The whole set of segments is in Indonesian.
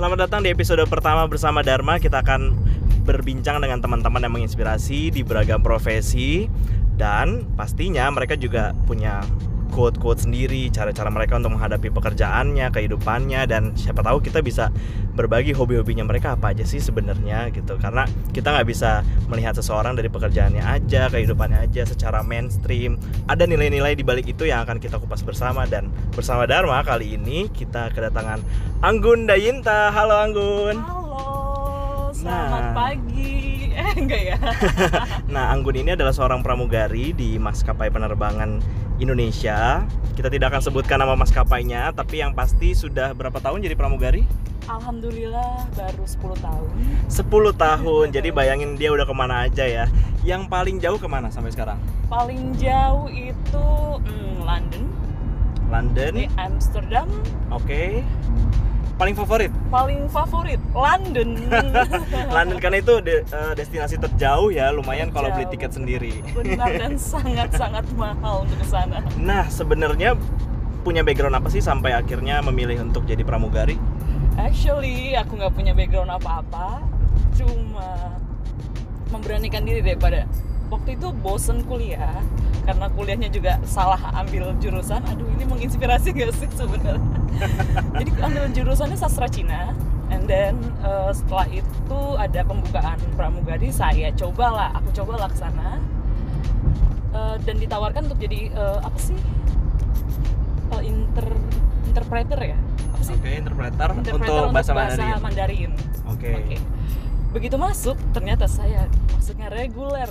Selamat datang di episode pertama bersama Dharma. Kita akan berbincang dengan teman-teman yang menginspirasi di beragam profesi dan pastinya mereka juga punya quote-quote sendiri, cara-cara mereka untuk menghadapi pekerjaannya, kehidupannya dan siapa tahu kita bisa berbagi hobi-hobinya mereka apa aja sih sebenarnya gitu. Karena kita nggak bisa melihat seseorang dari pekerjaannya aja, kehidupannya aja secara mainstream. Ada nilai-nilai di balik itu yang akan kita kupas bersama dan bersama Dharma kali ini kita kedatangan Anggun Dayinta. Halo Anggun. Halo, selamat Nah. pagi. Eh, enggak ya? Nah, Anggun ini adalah seorang pramugari di maskapai penerbangan Indonesia. Kita tidak akan sebutkan nama maskapainya, tapi yang pasti sudah berapa tahun jadi pramugari? Alhamdulillah baru 10 tahun. 10 tahun. Jadi bayangin dia udah ke mana aja ya. Yang paling jauh ke mana sampai sekarang? Paling jauh itu hmm, London, London. di Amsterdam. Oke. Paling favorit? Paling favorit London. London karena itu de- eh, destinasi terjauh ya, lumayan kalau beli Terjauh. tiket sendiri. Benar dan sangat-sangat mahal untuk ke sana. Nah, sebenarnya punya background apa sih sampai akhirnya memilih untuk jadi pramugari? Actually, aku nggak punya background apa-apa. Cuma memberanikan diri daripada waktu itu bosen kuliah karena kuliahnya juga salah ambil jurusan. Aduh, ini menginspirasi gak sih sebenarnya? Jadi ambil jurusannya sastra Cina. And then uh, setelah itu ada pembukaan pramugari, saya cobalah, aku coba laksana Uh, dan ditawarkan untuk jadi uh, apa sih? Uh, inter interpreter ya? Apa sih? Oke, interpreter, interpreter untuk bahasa Mandarin. Mandarin. Oke. Oke. Begitu masuk, ternyata saya masuknya reguler.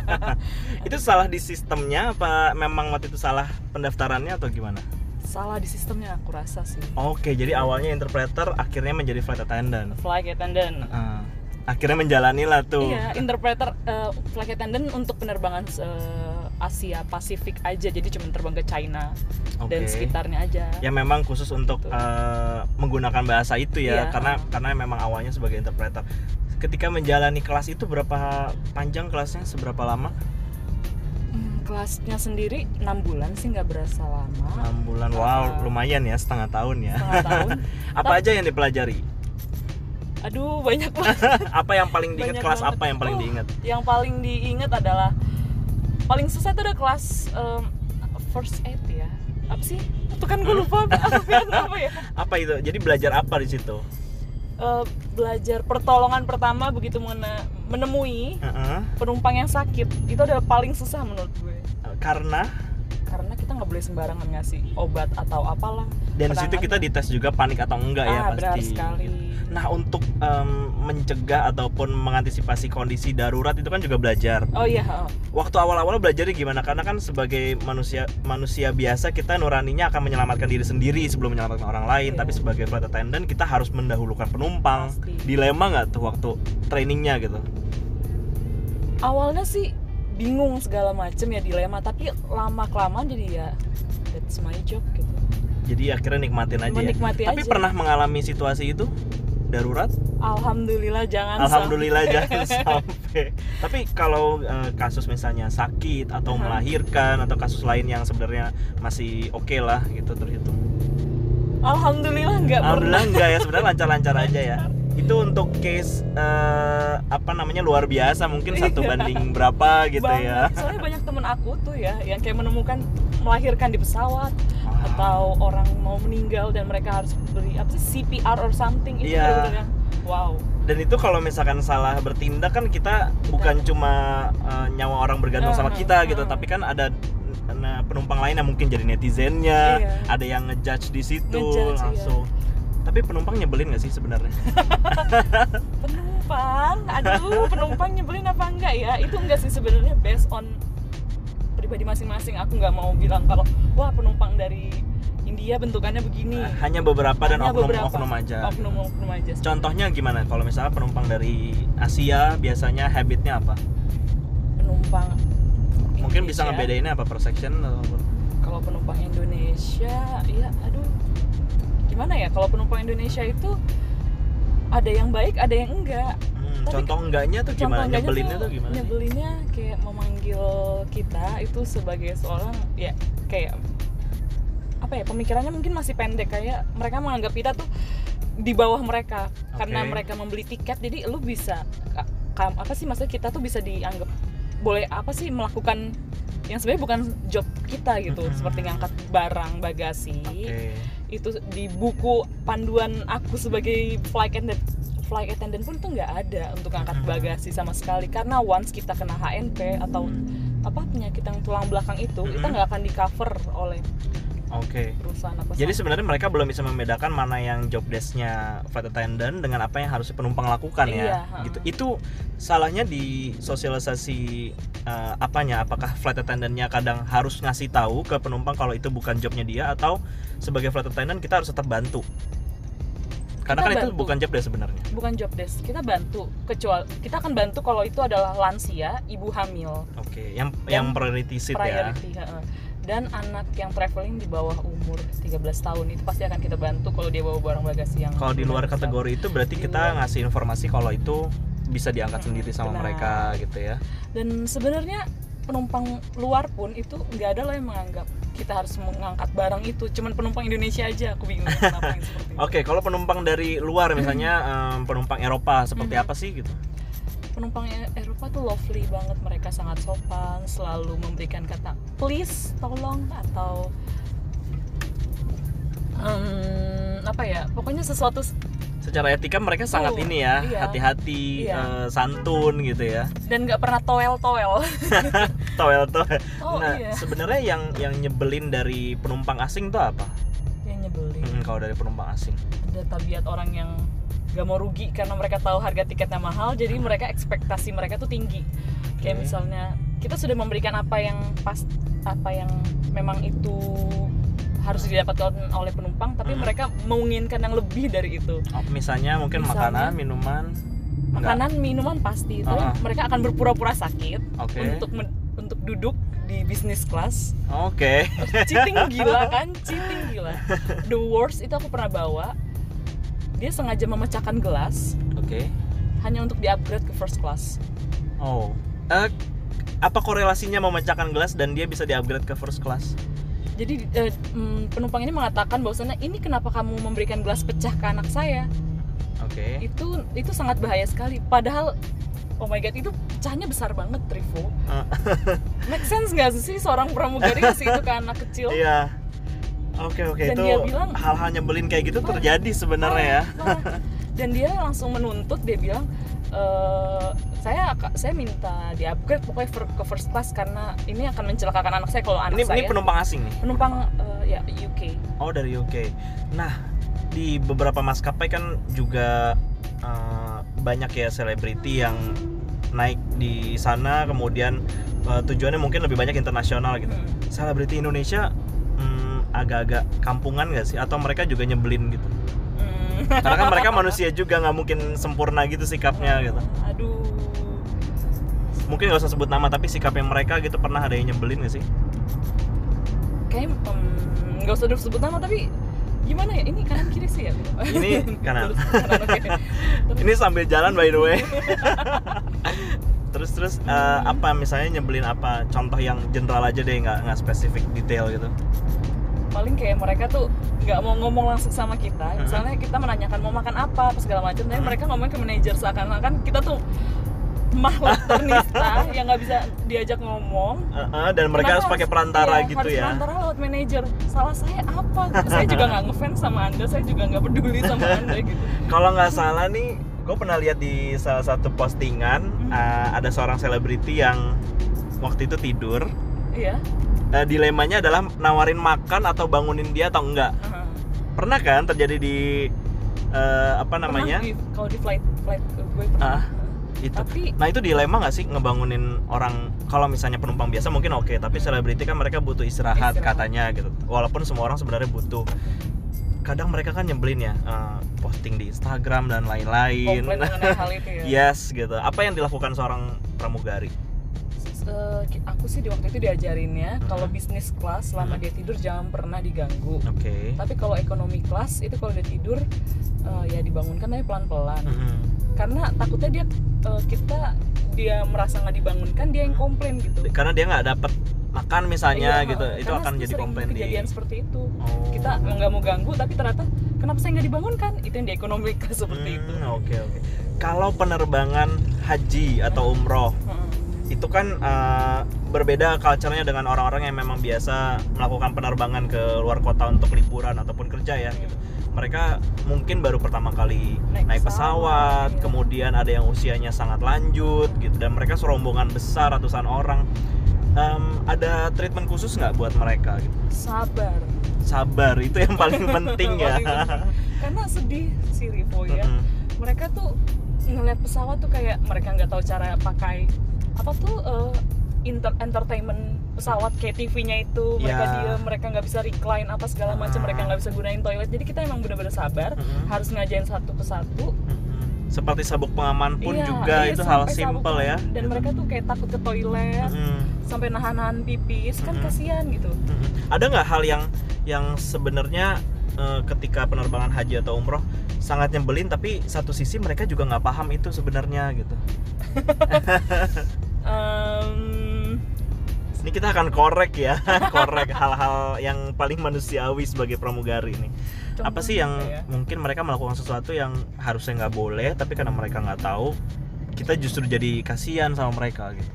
Itu salah di sistemnya apa memang waktu itu salah pendaftarannya atau gimana? Salah di sistemnya aku rasa sih. Oke, jadi awalnya interpreter, akhirnya menjadi flight attendant. Flight attendant. Ah, akhirnya menjalani lah tuh. Iya, interpreter uh, flight attendant untuk penerbangan uh, Asia Pasifik aja. Jadi cuma terbang ke China dan Oke. sekitarnya aja. Ya memang khusus untuk eh, menggunakan bahasa itu ya, Iya. karena karena memang awalnya sebagai interpreter. Ketika menjalani kelas itu berapa panjang kelasnya? Seberapa lama? Hmm, kelasnya sendiri 6 bulan sih nggak berasa lama. 6 bulan. Wow, Ah. lumayan ya setengah tahun ya. Setengah tahun. apa aja yang dipelajari? Aduh, banyak banget. apa yang paling diingat Banyak kelas banget. apa yang paling Oh, diingat? Yang paling diingat adalah paling susah itu ada kelas um, first aid ya. Apa sih? Itu kan gue lupa apa, apa ya? Apa itu? Jadi belajar apa di situ? Eh, belajar pertolongan pertama begitu mene- menemui Heeh. penumpang yang sakit. Itu adalah paling susah menurut gue. Karena karena kita nggak boleh sembarangan ngasih obat atau apalah dan di situ kita dites juga panik atau enggak ya ah, pasti. benar sekali Nah untuk em, mencegah ataupun mengantisipasi kondisi darurat itu kan juga belajar. oh iya oh. Waktu awal-awal belajarnya gimana? Karena kan sebagai manusia manusia biasa kita nuraninya akan menyelamatkan diri sendiri sebelum menyelamatkan orang lain. Iya. Tapi sebagai flight attendant kita harus mendahulukan penumpang. Pasti. Dilema nggak tuh waktu trainingnya gitu? awalnya sih bingung segala macem ya dilema tapi lama kelamaan jadi ya that's my job gitu Jadi akhirnya nikmatin aja. ya. Menikmati Tapi aja. pernah mengalami situasi itu darurat? alhamdulillah jangan Alhamdulillah sampai. jangan sampai. Tapi kalau eh, kasus misalnya sakit atau Aha. melahirkan atau kasus lain yang sebenarnya masih oke lah gitu terhitung. alhamdulillah nggak pernah Alhamdulillah enggak ya sebenarnya lancar-lancar aja ya. Itu untuk case eh, apa namanya luar biasa mungkin satu Iya. banding berapa gitu Banget. ya. soalnya banyak temen aku tuh ya yang kayak menemukan melahirkan di pesawat Wow. atau orang mau meninggal dan mereka harus beri apa sih CPR or something itu Iya. bener-bener yang wow Dan itu kalau misalkan salah bertindak kan kita bukan cuma eh, nyawa orang bergantung sama Uh-huh, kita gitu, uh-huh. tapi kan ada nah, penumpang lain yang mungkin jadi netizennya, Iya. ada yang ngejudge di situ Ngejudge, iya. Tapi penumpang nyebelin gak sih sebenarnya? penumpang? Aduh penumpang nyebelin apa enggak ya? Itu enggak sih sebenarnya based on pribadi masing-masing. Aku nggak mau bilang kalau wah penumpang dari India bentukannya begini. Hanya beberapa dan Hanya oknum-oknum aja. oknum-oknum aja Contohnya gimana? Kalau misalnya penumpang dari Asia biasanya habitnya apa? penumpang Mungkin bisa ngebedainnya apa? Per section atau kalau penumpang Indonesia ya aduh gimana ya kalau penumpang Indonesia itu ada yang baik ada yang enggak Hmm, Tapi contoh enggaknya tuh gimana? enggaknya Nyebelinnya tuh gimana? sih? nyebelinnya kayak memanggil kita itu sebagai seorang ya kayak apa ya pemikirannya mungkin masih pendek kayak mereka menganggap kita tuh di bawah mereka karena Oke. mereka membeli tiket jadi lu bisa apa sih maksudnya kita tuh bisa dianggap boleh apa sih melakukan yang sebenarnya bukan job kita gitu Mhm. seperti ngangkat barang bagasi Oke. Itu di buku panduan aku sebagai flight attendant flight attendant pun tuh nggak ada untuk angkat Mhm. bagasi sama sekali karena once kita kena HNP atau apa penyakit yang tulang belakang itu kita Mhm. nggak akan di cover oleh Oke. perusahaan apa Jadi sebenarnya mereka belum bisa membedakan mana yang job desk-nya flight attendant dengan apa yang harusnya penumpang lakukan Iya, ya. ha. Gitu. Itu salahnya di sosialisasi eh, apanya? Apakah flight attendant-nya kadang harus ngasih tahu ke penumpang kalau itu bukan jobnya dia atau sebagai flight attendant kita harus tetap bantu? Karena Kita kan itu bantu. bukan job desk sebenarnya. bukan job desk kita bantu kecuali kita akan bantu kalau itu adalah lansia ibu hamil Oke, yang Dan yang priority seat ya. priority heeh. Dan anak yang traveling di bawah umur 13 tahun itu pasti akan kita bantu kalau dia bawa barang bagasi yang Kalau di luar kategori itu berarti Di kita luar. ngasih informasi kalau itu bisa diangkat Hmm, sendiri sama benar. mereka gitu ya. dan sebenarnya penumpang luar pun itu nggak ada loh yang menganggap kita harus mengangkat barang itu cuman penumpang Indonesia aja aku bingung kenapa yang seperti itu Oke, kalau penumpang dari luar misalnya em, penumpang Eropa seperti Mhm. apa sih gitu? Penumpang E- Eropa tuh lovely banget mereka sangat sopan selalu memberikan kata please tolong atau em, apa ya pokoknya sesuatu Secara etika mereka sangat Oh, ini ya, iya. hati-hati, Iya. eh, santun gitu ya. dan nggak pernah toel toel Toel toel. oh nah, iya sebenarnya yang yang nyebelin dari penumpang asing tuh apa? yang nyebelin Mm, kalau dari penumpang asing. ada tabiat orang yang gak mau rugi karena mereka tahu harga tiketnya mahal jadi mereka ekspektasi mereka tuh tinggi kayak Oke. misalnya kita sudah memberikan apa yang pas apa yang memang itu harus didapatkan oleh penumpang tapi Hmm. mereka menginginkan yang lebih dari itu Oh, misalnya mungkin Misalnya, makanan, minuman. Enggak. makanan minuman pasti tapi Ah. mereka akan berpura-pura sakit Oke. untuk untuk duduk di bisnis kelas Oke. cheating gila kan cheating gila the worst itu aku pernah bawa dia sengaja memecahkan gelas Oke. hanya untuk di upgrade ke first class Oh. Eh, apa korelasinya memecahkan gelas dan dia bisa di-upgrade ke first class? jadi mm, penumpang ini mengatakan bahwasannya ini kenapa kamu memberikan gelas pecah ke anak saya Oke. itu itu sangat bahaya sekali padahal oh my god itu pecahnya besar banget Trivo Ah. make sense nggak sih seorang pramugari kasih itu ke anak kecil Iya. Oke oke Dan itu dia bilang- hal-hal nyebelin kayak gitu terjadi sebenarnya ya. Parah, parah. dan dia langsung menuntut dia bilang "Eh, saya saya minta di upgrade pokoknya ke first class karena ini akan mencelakakan anak saya kalau anak Ini saya ini penumpang asing nih. penumpang eh, ya UK Oh dari UK. Nah di beberapa maskapai kan juga eh, banyak ya selebriti yang naik di sana kemudian eh, tujuannya mungkin lebih banyak internasional gitu. Hmm. Selebriti Indonesia agak-agak kampungan gak sih? Atau mereka juga nyebelin gitu? Hmm. Karena kan mereka manusia juga nggak mungkin sempurna gitu sikapnya gitu. aduh Mungkin nggak usah sebut nama tapi sikapnya mereka gitu pernah ada yang nyebelin gak sih? kayak nggak usah disebut nama tapi gimana ya ini kanan kiri sih ya Ini kanan. Terus kanan oke Terus- Ini sambil jalan by the way. terus terus eh, apa misalnya nyebelin apa contoh yang general aja deh nggak nggak spesifik detail gitu paling kayak mereka tuh nggak mau ngomong langsung sama kita. Misalnya kita menanyakan mau makan apa apa segala macam tapi mereka ngomong ke manajer. Seakan-akan kita tuh makhluk ternista yang nggak bisa diajak ngomong. Eh, dan mereka harus pakai perantara iya, gitu harus ya. perantara lewat manajer. Salah saya apa saya juga nggak ngefans sama anda saya juga nggak peduli sama anda gitu. Kalau nggak salah nih gue pernah lihat di salah satu postingan Mhm. eh, ada seorang selebriti yang waktu itu tidur. Iya Eh, dilemanya adalah nawarin makan atau bangunin dia atau enggak. Aha. pernah kan terjadi di eh, apa namanya? kalau di flight flight gue pernah. Ah, itu. Tapi Nah itu dilema nggak sih ngebangunin orang? Kalau misalnya penumpang biasa mungkin oke tapi selebriti kan mereka butuh istirahat, Istirahat. katanya gitu. Walaupun semua orang sebenarnya butuh. Kadang mereka kan nyebelin ya eh, posting di Instagram dan lain-lain. Hal itu ya. Yes gitu. Apa yang dilakukan seorang pramugari Ki- aku sih di waktu itu diajarinnya Mhm. kalau bisnis kelas selama dia tidur jangan pernah diganggu. Oke. Tapi kalau ekonomi kelas itu kalau dia tidur eh, ya dibangunkan tapi pelan-pelan. Mhm. karena takutnya dia eh, kita dia merasa nggak dibangunkan dia yang komplain gitu. Karena dia nggak dapat makan misalnya Iya, gitu itu akan itu jadi komplain di kejadian seperti itu. Oh. kita nggak mau ganggu tapi ternyata kenapa saya nggak dibangunkan? Itu yang di ekonomi seperti itu. Hmm, oke oke. Kalau penerbangan haji atau umroh Heeh. Itu kan eh, berbeda culture-nya dengan orang-orang yang memang biasa melakukan penerbangan ke luar kota untuk liburan ataupun kerja ya gitu. Mereka mungkin baru pertama kali naik, Naik pesawat, pesawat, iya. kemudian ada yang usianya sangat lanjut gitu dan mereka serombongan besar ratusan orang. Em, ada treatment khusus nggak buat mereka gitu? sabar Sabar itu yang paling penting ya. Karena sedih si Rivo ya Mm-mm. mereka tuh ngeliat pesawat tuh kayak mereka nggak tahu cara pakai apa tuh eh, inter entertainment pesawat kayak TV-nya itu mereka Ya. dia mereka nggak bisa recline apa segala macam Ah. mereka nggak bisa gunain toilet jadi kita emang bener-bener sabar Mm-mm. harus ngajain satu persatu Mm-mm. Seperti sabuk pengaman pun Iya, juga iya, itu hal simple ya. dan gitu. mereka tuh kayak takut ke toilet Mm-mm. sampai nahan-nahan pipis kan Mm-mm. kasihan gitu Mm-mm. Ada nggak hal yang yang sebenarnya eh, ketika penerbangan haji atau umroh sangat nyebelin tapi satu sisi mereka juga nggak paham itu sebenarnya gitu. Em, Ini kita akan korek ya, korek hal-hal yang paling manusiawi sebagai pramugari ini. Apa sih yang ya? mungkin mereka melakukan sesuatu yang harusnya nggak boleh tapi karena mereka nggak tahu kita justru jadi kasihan sama mereka gitu.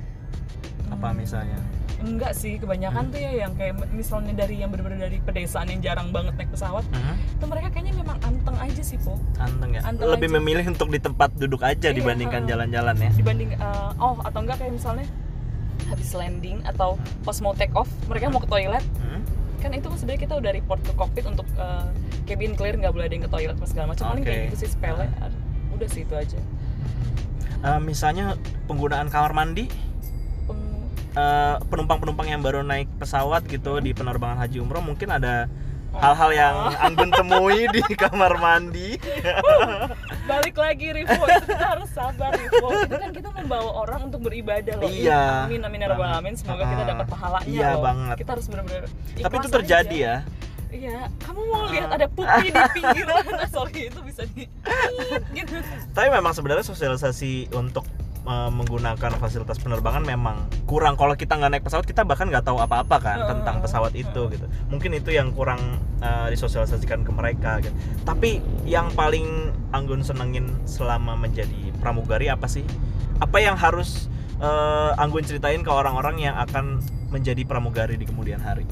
Apa Hmm. misalnya? Enggak sih kebanyakan tuh ya yang kayak misalnya dari yang bener-bener dari pedesaan yang jarang banget naik pesawat Mhm. itu mereka kayaknya memang anteng aja sih po Anteng ya. Anteng Lebih aja. memilih untuk di tempat duduk aja Iya, dibandingkan jalan-jalan ya. dibanding eh, oh atau enggak kayak misalnya habis landing atau pas mau take off mereka mau ke toilet Mhm. kan itu sebenarnya kita udah report ke cockpit untuk eh, cabin clear nggak boleh ada yang ke toilet pas segala macam paling Oke. kayak gitu sih sepele udah sih itu aja Eh, misalnya penggunaan kamar mandi Eh, penumpang-penumpang yang baru naik pesawat gitu di penerbangan haji umroh mungkin ada hal-hal yang Anggun temui di kamar mandi. balik lagi Rivo itu kita harus sabar Rivo itu kan kita membawa orang untuk beribadah loh Iya. amin amin ya rabbal alamin semoga kita Ah. dapat pahalanya Iya loh banget. kita harus benar-benar Tapi itu terjadi aja. ya. iya kamu mau lihat ada pupi di pinggiran nah, sorry itu bisa di gitu Tapi memang sebenarnya sosialisasi untuk eh, menggunakan fasilitas penerbangan memang kurang. Kalau kita nggak naik pesawat, kita bahkan nggak tahu apa-apa kan Heeh. tentang pesawat itu gitu. Mungkin itu yang kurang eh, disosialisasikan ke mereka gitu. Tapi yang paling Anggun senengin selama menjadi pramugari apa sih? Apa yang harus eh, Anggun ceritain ke orang-orang yang akan menjadi pramugari di kemudian hari?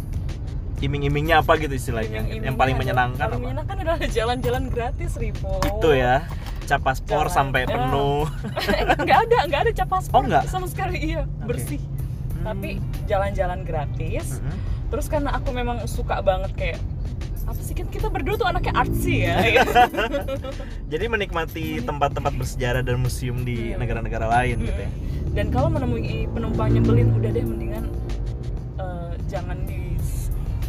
Iming-imingnya apa gitu istilahnya? Iming-imingnya yang paling menyenangkan paling apa? menyenangkan adalah jalan-jalan gratis Rivo Itu ya. Cap paspor Jalan. sampai Ya. penuh. nggak ada nggak ada cap paspor Oh, nggak? sama sekali iya bersih tapi jalan-jalan gratis Mm-mm. terus karena aku memang suka banget kayak apa sih kan kita berdua tuh anaknya artsy ya Jadi menikmati tempat-tempat bersejarah dan museum di Iya. negara-negara lain gitu ya. dan kalau menemui penumpang nyebelin udah deh mendingan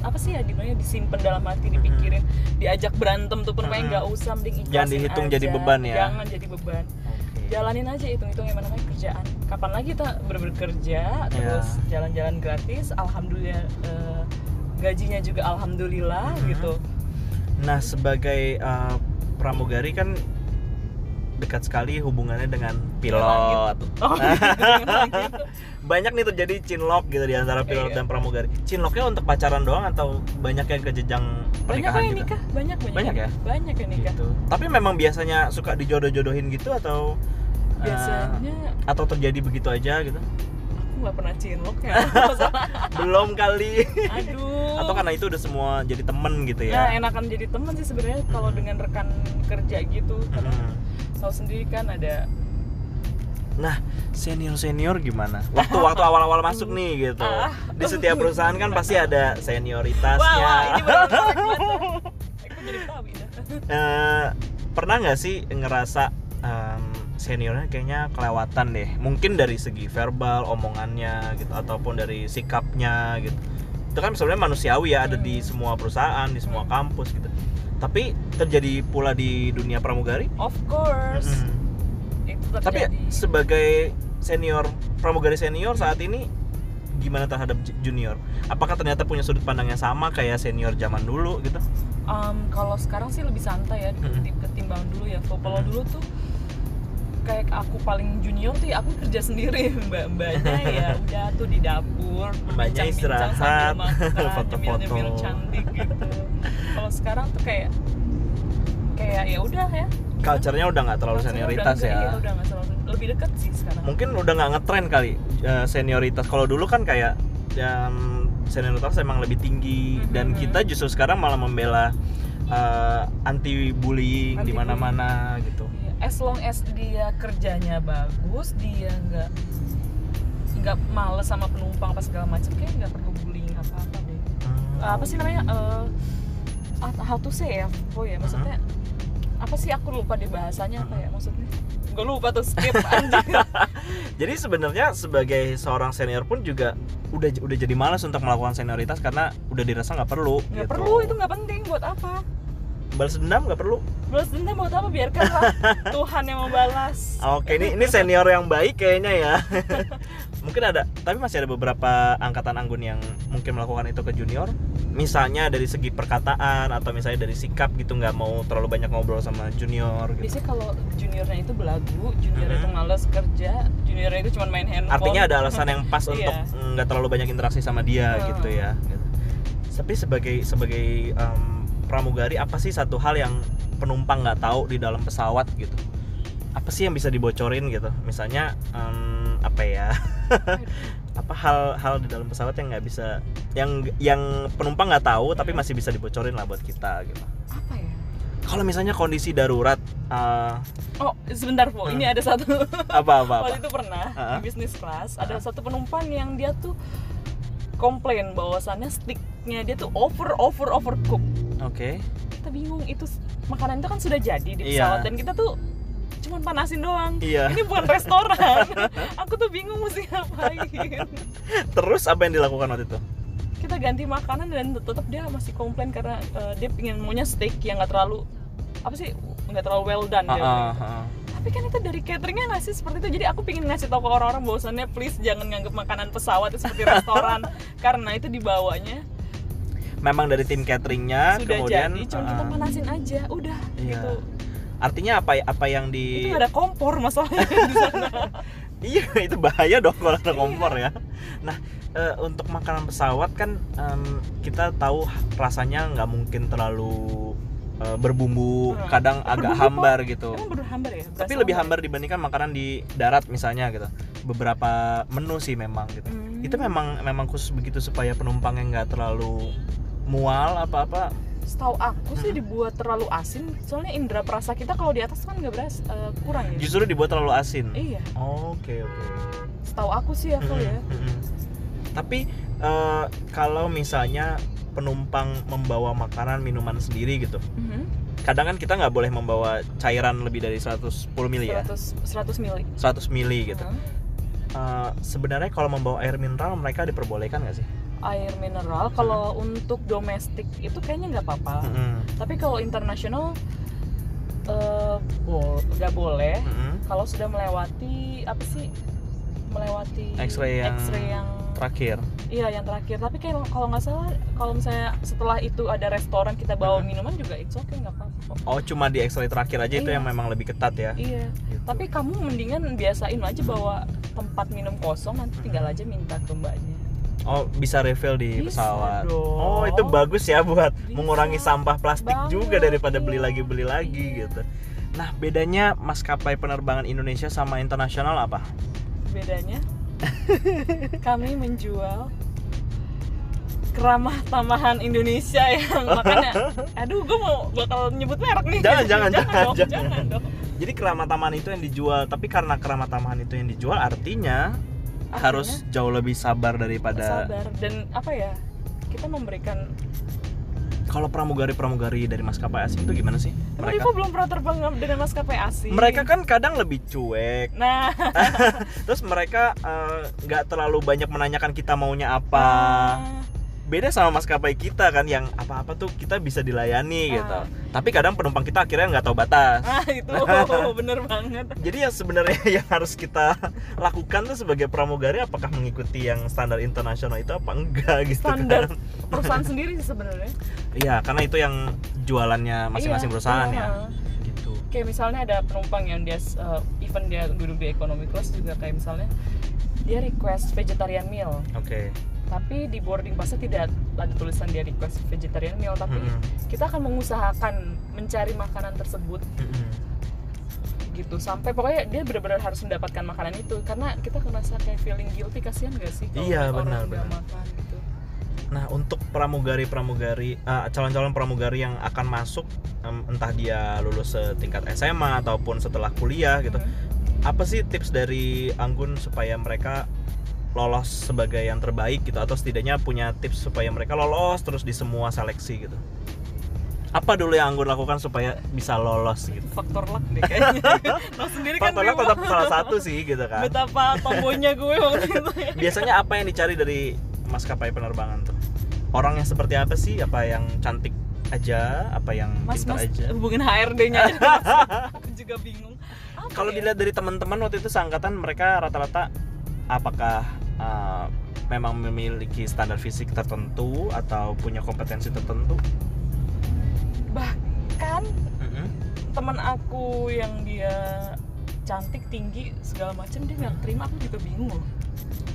apa sih ya di mana disimpan dalam hati dipikirin diajak berantem tuh penumpangnya Mm-mm. nggak usah mending Jangan dihitung aja. jadi beban ya. jangan jadi beban Oke. jalanin aja hitung-hitung yang namanya kerjaan kapan lagi kita ber- bekerja terus jalan-jalan gratis alhamdulillah eh, gajinya juga alhamdulillah Mhm. gitu Nah, sebagai uh, pramugari kan dekat sekali hubungannya dengan pilot. oh gitu. Banyak nih terjadi cinlok gitu di antara pilot Iya. dan pramugari. Cinloknya untuk pacaran doang atau banyak yang ke jenjang banyak pernikahan yang juga? nikah banyak banyak Banyak ya? banyak yang nikah Gitu. Tapi memang biasanya suka dijodoh-jodohin gitu atau uh, biasanya atau terjadi begitu aja gitu? aku nggak pernah cinlok ya Belum kali. aduh atau karena itu udah semua jadi temen gitu Nah, ya? enakan jadi teman sih sebenarnya kalau dengan rekan kerja gitu. Karena Mm. tahu sendiri kan ada Nah, senior senior gimana? Waktu waktu awal-awal masuk nih gitu. Ah. Di setiap perusahaan kan pasti ada senioritasnya. wah, wah ini ya. Eh, pernah nggak sih ngerasa em, seniornya kayaknya kelewatan deh? Mungkin dari segi verbal, omongannya gitu, ataupun dari sikapnya gitu. Itu kan sebenarnya manusiawi ya, ada di Hmm. semua perusahaan, di semua kampus gitu. Tapi terjadi pula di dunia pramugari. Of course. Mm-mm. Itu Tapi terjadi. sebagai senior pramugari senior saat ini gimana terhadap junior? Apakah ternyata punya sudut pandang yang sama kayak senior zaman dulu gitu? Um, kalau sekarang sih lebih santai ya ketimbang dulu ya. Kalau dulu tuh kayak aku paling junior tuh ya aku kerja sendiri mbak mbaknya ya udah tuh di dapur Mbaknya istirahat, foto-foto. cantik gitu kalau sekarang tuh kayak kayak ya udah ya culture-nya udah nggak terlalu senioritas udah, ya. iya, udah nggak terlalu lebih deket sih sekarang. Mungkin udah nggak ngetren kali eh, senioritas. Kalau dulu kan kayak yang senioritas emang lebih tinggi. Mhm. dan kita justru sekarang malah membela eh, anti bullying di Anti-bullying. mana-mana gitu. Iya, as long as dia kerjanya bagus dia nggak nggak males sama penumpang apa segala macam kayak nggak perlu bullying apa apa deh. Hmm. apa sih namanya eh, ah, how to say ya oh ya? Maksudnya apa sih aku lupa deh bahasanya apa ya maksudnya gue lupa tuh skip Jadi sebenarnya sebagai seorang senior pun juga udah udah jadi malas untuk melakukan senioritas karena udah dirasa nggak perlu. nggak gitu. perlu itu nggak penting buat apa Balas dendam nggak perlu. balas dendam buat apa biarkanlah Tuhan yang membalas Oke ini ini senior yang baik kayaknya ya. mungkin ada, tapi masih ada beberapa angkatan anggun yang mungkin melakukan itu ke junior. Misalnya dari segi perkataan atau misalnya dari sikap gitu nggak mau terlalu banyak ngobrol sama junior. Gitu. biasanya kalau juniornya itu belagu junior Mhm. itu males kerja juniornya itu cuma main handphone Artinya ada alasan yang pas Iya. untuk nggak terlalu banyak interaksi sama dia Hmm. gitu ya. Gitu. Tapi sebagai sebagai em, pramugari apa sih satu hal yang penumpang nggak tahu di dalam pesawat gitu? Apa sih yang bisa dibocorin gitu? Misalnya em, apa ya? apa hal-hal di dalam pesawat yang nggak bisa yang yang penumpang nggak tahu tapi Hmm. masih bisa dibocorin lah buat kita gitu. apa ya Kalau misalnya kondisi darurat eh, oh sebentar po Hmm. ini ada satu apa apa apa? waktu itu pernah Ah. di bisnis kelas ada Ah. satu penumpang yang dia tuh komplain bahwasannya sticknya dia tuh over over overcook Oke. kita bingung itu makanan itu kan sudah jadi di Iya. pesawat dan kita tuh cuman panasin doang Iya. ini bukan restoran aku tuh bingung mesti ngapain Terus apa yang dilakukan waktu itu? kita ganti makanan dan tetap dia masih komplain karena eh, dia pengen maunya steak yang nggak terlalu apa sih nggak terlalu well done gitu. ah. tapi kan itu dari cateringnya ngasih seperti itu jadi aku pengen ngasih tahu ke orang-orang bahwasannya please jangan nganggap makanan pesawat itu seperti restoran karena itu dibawanya memang dari tim cateringnya sudah kemudian jadi cuma kita uh, panasin aja udah Iya. gitu artinya apa apa yang di itu ada kompor masalahnya di sana iya itu bahaya dong kalau Iya. ada kompor ya nah eh, untuk makanan pesawat kan em, kita tahu rasanya nggak mungkin terlalu eh, berbumbu Hmm. kadang agak Berbumbu kok. hambar gitu emang berhambar ya tapi lebih apa ya? hambar dibandingkan makanan di darat misalnya gitu beberapa menu sih memang gitu Hmm. itu memang memang khusus begitu supaya penumpang yang nggak terlalu mual apa-apa setahu aku sih Hmm. dibuat terlalu asin soalnya indera perasa kita kalau di atas kan nggak beras eh, kurang ya justru dibuat terlalu asin iya oke oke setahu aku sih aku ya Mm-mm, mm-mm. Tapi eh, kalau misalnya penumpang membawa makanan minuman sendiri gitu, Mhm. kadang kan kita nggak boleh membawa cairan lebih dari 110 mili ya, 100 100 mili 100 mili gitu. Mhm. Eh, sebenarnya kalau membawa air mineral mereka diperbolehkan nggak sih? Air mineral kalau untuk domestik itu kayaknya nggak apa-apa Mm-mm, tapi kalau internasional eh bo- nggak boleh mm-mm. kalau sudah melewati apa sih melewati X-ray yang X-ray yang Terakhir. iya yang terakhir tapi kayak kalau nggak salah kalau misalnya setelah itu ada restoran kita bawa Mhm. minuman juga it's okay nggak apa-apa. Oh cuma di X-ray terakhir aja itu Iya. yang memang lebih ketat ya? iya Gitu. tapi kamu mendingan biasain aja bawa tempat minum kosong nanti tinggal aja minta ke mbaknya Oh bisa refill di Bisa pesawat. dong. Oh itu bagus ya buat Bisa. mengurangi sampah plastik Banget, juga daripada beli lagi beli lagi Iya. gitu. Nah bedanya maskapai penerbangan Indonesia sama internasional apa? bedanya kami menjual keramah tamahan Indonesia yang makanya aduh gue mau bakal nyebut merek nih Jangan, jangan, jangan, dong, jangan. jangan dong. Jadi keramat tamahan itu yang dijual, tapi karena keramat tamahan itu yang dijual artinya harus jauh lebih sabar daripada sabar dan apa ya kita memberikan kalau pramugari-pramugari dari maskapai asing itu gimana sih? Mereka belum pernah terbang dengan maskapai asing mereka kan kadang lebih cuek. nah Terus mereka eh, nggak terlalu banyak menanyakan kita maunya apa. ah, Beda sama maskapai kita kan yang apa-apa tuh kita bisa dilayani gitu. Ah. Tapi kadang penumpang kita akhirnya nggak tahu batas. ah itu bener banget Jadi yang sebenarnya yang harus kita lakukan tuh sebagai pramugari apakah mengikuti yang standar internasional itu apa enggak gitu standar kan. perusahaan sendiri sih sebenarnya Iya, karena itu yang jualannya masing-masing Iya, perusahaan iya. ya. Gitu. gitu kayak misalnya ada penumpang yang dia uh, even dia duduk di economy class juga kayak misalnya dia request vegetarian meal oke tapi di boarding passnya tidak ada tulisan dia request vegetarian meal tapi Mm-mm. kita akan mengusahakan mencari makanan tersebut Mm-mm. gitu sampai pokoknya dia benar-benar harus mendapatkan makanan itu karena kita ngerasa kayak feeling guilty kasihan gak sih kalau Iya, orang benar, benar. makan gitu Nah, untuk pramugari-pramugari eh, calon-calon pramugari yang akan masuk em, entah dia lulus setingkat SMA ataupun setelah kuliah gitu. Mhm. Apa sih tips dari Anggun supaya mereka lolos sebagai yang terbaik gitu atau setidaknya punya tips supaya mereka lolos terus di semua seleksi gitu. Apa dulu yang Anggun lakukan supaya bisa lolos gitu? faktor luck deh kayaknya lo sendiri kan Faktornya Bimo. tetap salah satu sih gitu kan. betapa tomboynya gue waktu itu Biasanya apa yang dicari dari maskapai penerbangan tuh? Orangnya seperti apa sih? Apa yang cantik aja? Apa yang mas pintar mas aja? hubungin HRD-nya aja aku juga bingung Kalau ya? dilihat dari teman-teman waktu itu seangkatan mereka rata-rata apakah uh, memang memiliki standar fisik tertentu atau punya kompetensi tertentu? bahkan Mm-mm. teman aku yang dia cantik tinggi segala macam dia nggak terima aku juga bingung loh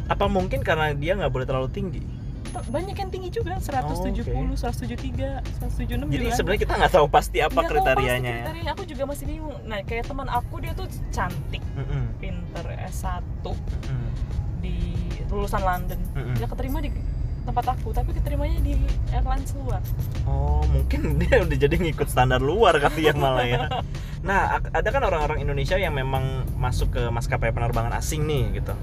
Apa mungkin karena dia nggak boleh terlalu tinggi? Banyak yang tinggi juga 170 Oh, 173 176 Jadi sebenarnya kita nggak tahu pasti apa tahu kriterianya pasti ya. kriterianya aku juga masih bingung nah kayak teman aku dia tuh cantik Mm-mm. pinter S1 Mm-mm. di lulusan London Mm-mm. dia keterima di tempat aku tapi keterimanya di airlines luar Oh mungkin dia udah jadi ngikut standar luar kali ya malah ya. Nah ada kan orang-orang Indonesia yang memang masuk ke maskapai penerbangan asing nih gitu.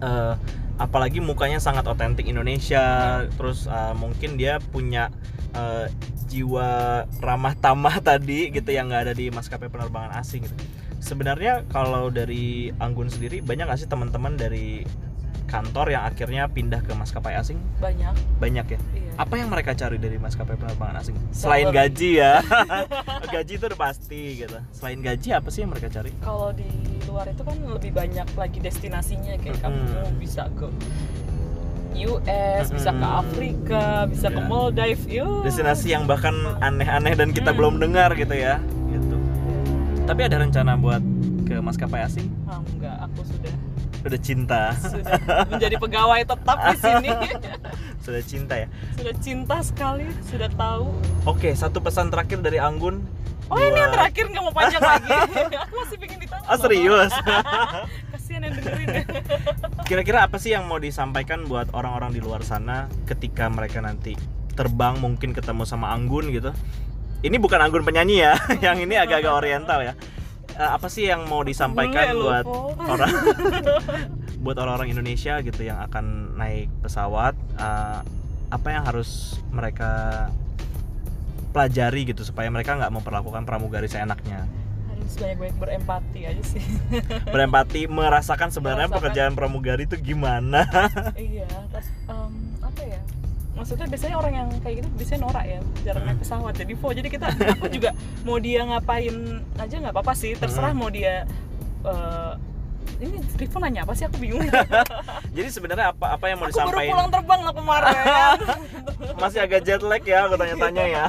Eh, apalagi mukanya sangat otentik Indonesia, terus eh, mungkin dia punya eh, jiwa ramah tamah tadi gitu yang nggak ada di maskapai penerbangan asing gitu. Sebenarnya kalau dari Anggun sendiri banyak nggak sih teman-teman dari kantor yang akhirnya pindah ke maskapai asing? banyak. Banyak ya? Iya. Apa yang mereka cari dari maskapai penerbangan asing? Selain gaji ya? Gaji itu udah pasti gitu. Selain gaji apa sih yang mereka cari? Kalau di luar itu kan lebih banyak lagi destinasinya kayak Mm-mm. kamu bisa ke US, bisa ke. Afrika, bisa ke Iya. Maldives, yuk. destinasi yang bahkan aneh-aneh dan kita Hmm. belum dengar gitu ya. Gitu. Tapi ada rencana buat ke maskapai asing? Aku sudah udah cinta sudah menjadi pegawai tetap di sini. sudah cinta ya sudah cinta sekali, sudah tahu. oke satu pesan terakhir dari Anggun Oh ini yang buat- terakhir nggak mau panjang lagi. aku masih pengen ditanya. oh serius Kasihan yang dengerin. kira-kira apa sih yang mau disampaikan buat orang-orang di luar sana ketika mereka nanti terbang mungkin ketemu sama Anggun gitu ini bukan Anggun penyanyi ya yang ini agak-agak oriental ya Eh, apa sih yang mau disampaikan Bule buat orang buat orang-orang Indonesia gitu yang akan naik pesawat eh, apa yang harus mereka pelajari gitu supaya mereka nggak memperlakukan pramugari seenaknya Harus banyak-banyak berempati aja sih. berempati merasakan sebenarnya Merasakan. pekerjaan pramugari itu gimana iya, ya? Maksudnya biasanya orang yang kayak gitu biasanya norak ya, jarang naik pesawat jadi po. Jadi kita aku juga mau dia ngapain aja nggak apa-apa sih, terserah mau dia eh, ini Rifo nanya apa sih aku bingung. Jadi sebenarnya apa apa yang mau aku baru disampaikan? pulang terbang loh kemarin. Masih agak jet lag ya aku tanya-tanya ya.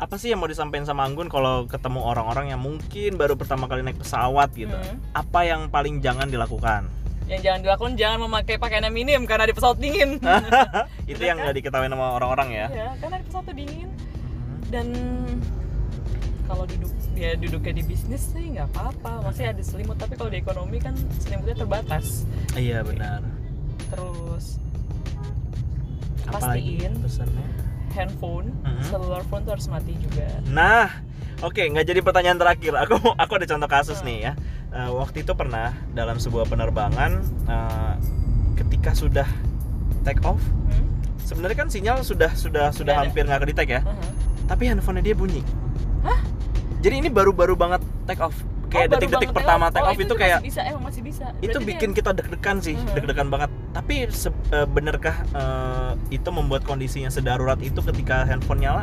Apa sih yang mau disampaikan sama Anggun kalau ketemu orang-orang yang mungkin baru pertama kali naik pesawat gitu? Hmm. Apa yang paling jangan dilakukan? Yang jangan dilakukan jangan memakai pakaian yang minim karena di pesawat dingin. Itu yang kan? nggak diketahui sama orang-orang ya. ya, karena di pesawat tuh dingin dan kalau duduk dia duduknya di bisnis sih nggak apa-apa masih ada selimut tapi kalau di ekonomi kan selimutnya terbatas Iya benar. terus Apalagi Pastiin. pesannya? handphone Mhm. cellular phone tuh harus mati juga Nah, oke nggak jadi pertanyaan terakhir. Aku aku ada contoh kasus Hmm. nih ya. Eh, waktu itu pernah dalam sebuah penerbangan eh, ketika sudah take off, hmm? sebenarnya kan sinyal sudah sudah sudah ada. hampir nggak kedetek ya. Mhm. tapi handphonenya dia bunyi. Jadi ini baru-baru banget take off. Kayak Oh, detik-detik pertama take take Oh, off itu itu masih kayak bisa emang masih bisa itu bikin dia- kita deg-degan sih, Mhm. deg-degan banget. Tapi se- eh, benerkah eh, itu membuat kondisinya sedarurat itu ketika handphone nyala?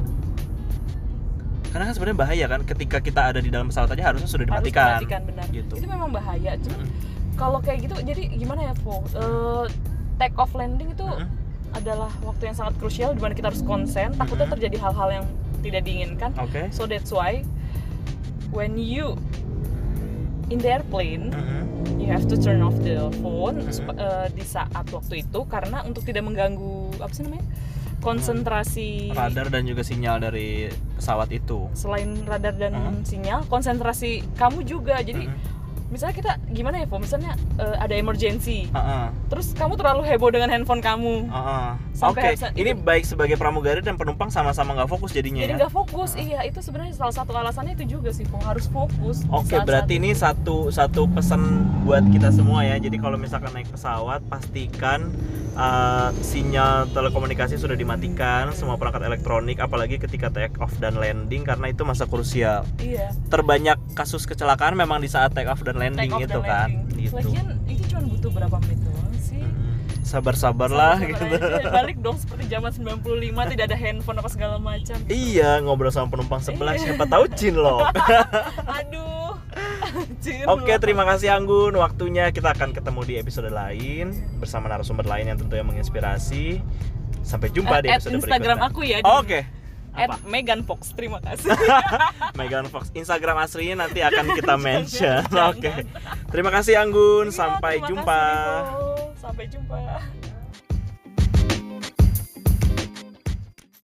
Karena kan sebenarnya bahaya kan ketika kita ada di dalam pesawat aja harusnya sudah harus dimatikan. dimatikan benar Gitu. itu memang bahaya cuman Mm. kalau kayak gitu jadi gimana ya Po Eh, take off landing itu Mm-mm. adalah waktu yang sangat krusial di mana kita harus konsen takutnya Mhm. terjadi hal-hal yang tidak diinginkan Oke. so that's why when you in the airplane Mhm. you have to turn off the phone Mhm. sup- eh, di saat waktu itu karena untuk tidak mengganggu apa sih namanya konsentrasi radar dan juga sinyal dari pesawat itu selain radar dan Mhm. sinyal konsentrasi kamu juga jadi Mhm. Misalnya kita gimana ya Po misalnya eh, ada emergency Heeh. terus kamu terlalu heboh dengan handphone kamu. Sampai Oke, harus- ini itu- baik sebagai pramugari dan penumpang sama-sama nggak fokus jadinya jadi ya. nggak fokus iya itu sebenarnya salah satu alasannya itu juga sih Po harus fokus Oke, saat-saat berarti itu. ini satu satu pesan buat kita semua ya. Jadi kalau misalkan naik pesawat, pastikan uh, sinyal telekomunikasi sudah dimatikan, semua perangkat elektronik, apalagi ketika take off dan landing karena itu masa krusial. iya Terbanyak kasus kecelakaan memang di saat take off dan landing take off itu dan kan. landing. Gitu. lagian itu cuma butuh berapa menit doang sih Mhm. Sabar-sabarlah Sabar-sabar gitu. aja. balik dong seperti zaman 95 tidak ada handphone apa segala macam Iya, ngobrol sama penumpang sebelah Iya. siapa tahu cinlok. aduh Anjir, Oke, loh. terima kasih Anggun. Waktunya kita akan ketemu di episode lain bersama narasumber lain yang tentunya menginspirasi. Sampai jumpa di Eh, add episode Instagram berikutnya. aku ya di Oke. Apa? At Megan Fox, terima kasih. Megan Fox. Instagram aslinya nanti akan kita mention. Oke. Terima kasih Anggun. Iya, Sampai terima jumpa. kasih, Nico. Sampai jumpa.